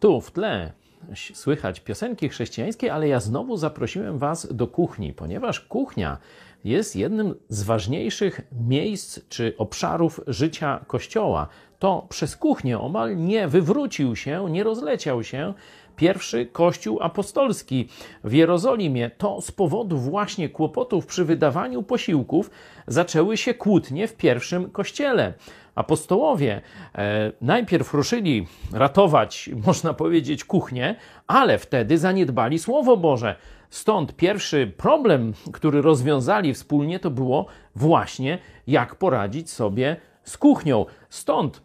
Tu w tle słychać piosenki chrześcijańskie, ale ja znowu zaprosiłem Was do kuchni, ponieważ kuchnia jest jednym z ważniejszych miejsc czy obszarów życia Kościoła. To przez kuchnię omal nie wywrócił się, nie rozleciał się pierwszy Kościół apostolski w Jerozolimie. To z powodu właśnie kłopotów przy wydawaniu posiłków zaczęły się kłótnie w pierwszym kościele. Apostołowie e, najpierw ruszyli ratować, można powiedzieć, kuchnię, ale wtedy zaniedbali Słowo Boże. Stąd pierwszy problem, który rozwiązali wspólnie, to było właśnie jak poradzić sobie z kuchnią. Stąd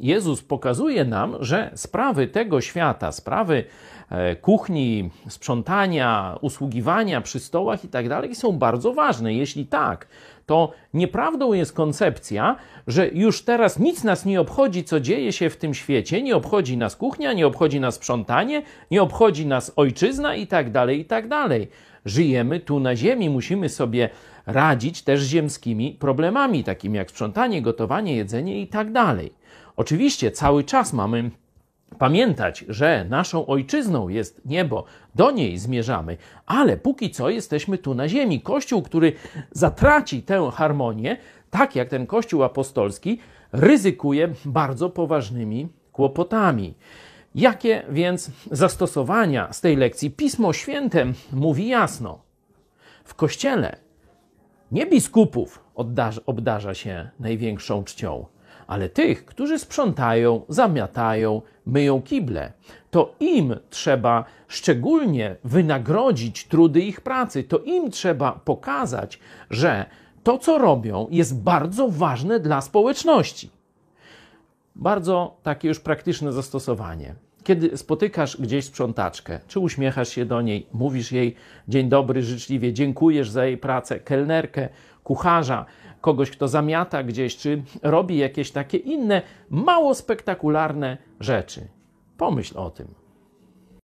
Jezus pokazuje nam, że sprawy tego świata, sprawy e, kuchni, sprzątania, usługiwania przy stołach i tak dalej są bardzo ważne. Jeśli tak, to nieprawdą jest koncepcja, że już teraz nic nas nie obchodzi, co dzieje się w tym świecie, nie obchodzi nas kuchnia, nie obchodzi nas sprzątanie, nie obchodzi nas ojczyzna i tak dalej, i tak dalej. Żyjemy tu na ziemi, musimy sobie radzić też ziemskimi problemami, takimi jak sprzątanie, gotowanie, jedzenie i tak dalej. Oczywiście cały czas mamy pamiętać, że naszą ojczyzną jest niebo, do niej zmierzamy, ale póki co jesteśmy tu na ziemi. Kościół, który zatraci tę harmonię, tak jak ten Kościół apostolski, ryzykuje bardzo poważnymi kłopotami. Jakie więc zastosowania z tej lekcji? Pismo Święte mówi jasno. W Kościele nie biskupów obdarza się największą czcią, ale tych, którzy sprzątają, zamiatają, myją kible. To im trzeba szczególnie wynagrodzić trudy ich pracy, to im trzeba pokazać, że to, co robią, jest bardzo ważne dla społeczności. Bardzo takie już praktyczne zastosowanie. Kiedy spotykasz gdzieś sprzątaczkę, czy uśmiechasz się do niej, mówisz jej dzień dobry, życzliwie, dziękujesz za jej pracę, kelnerkę, kucharza, kogoś, kto zamiata gdzieś, czy robi jakieś takie inne, mało spektakularne rzeczy. Pomyśl o tym.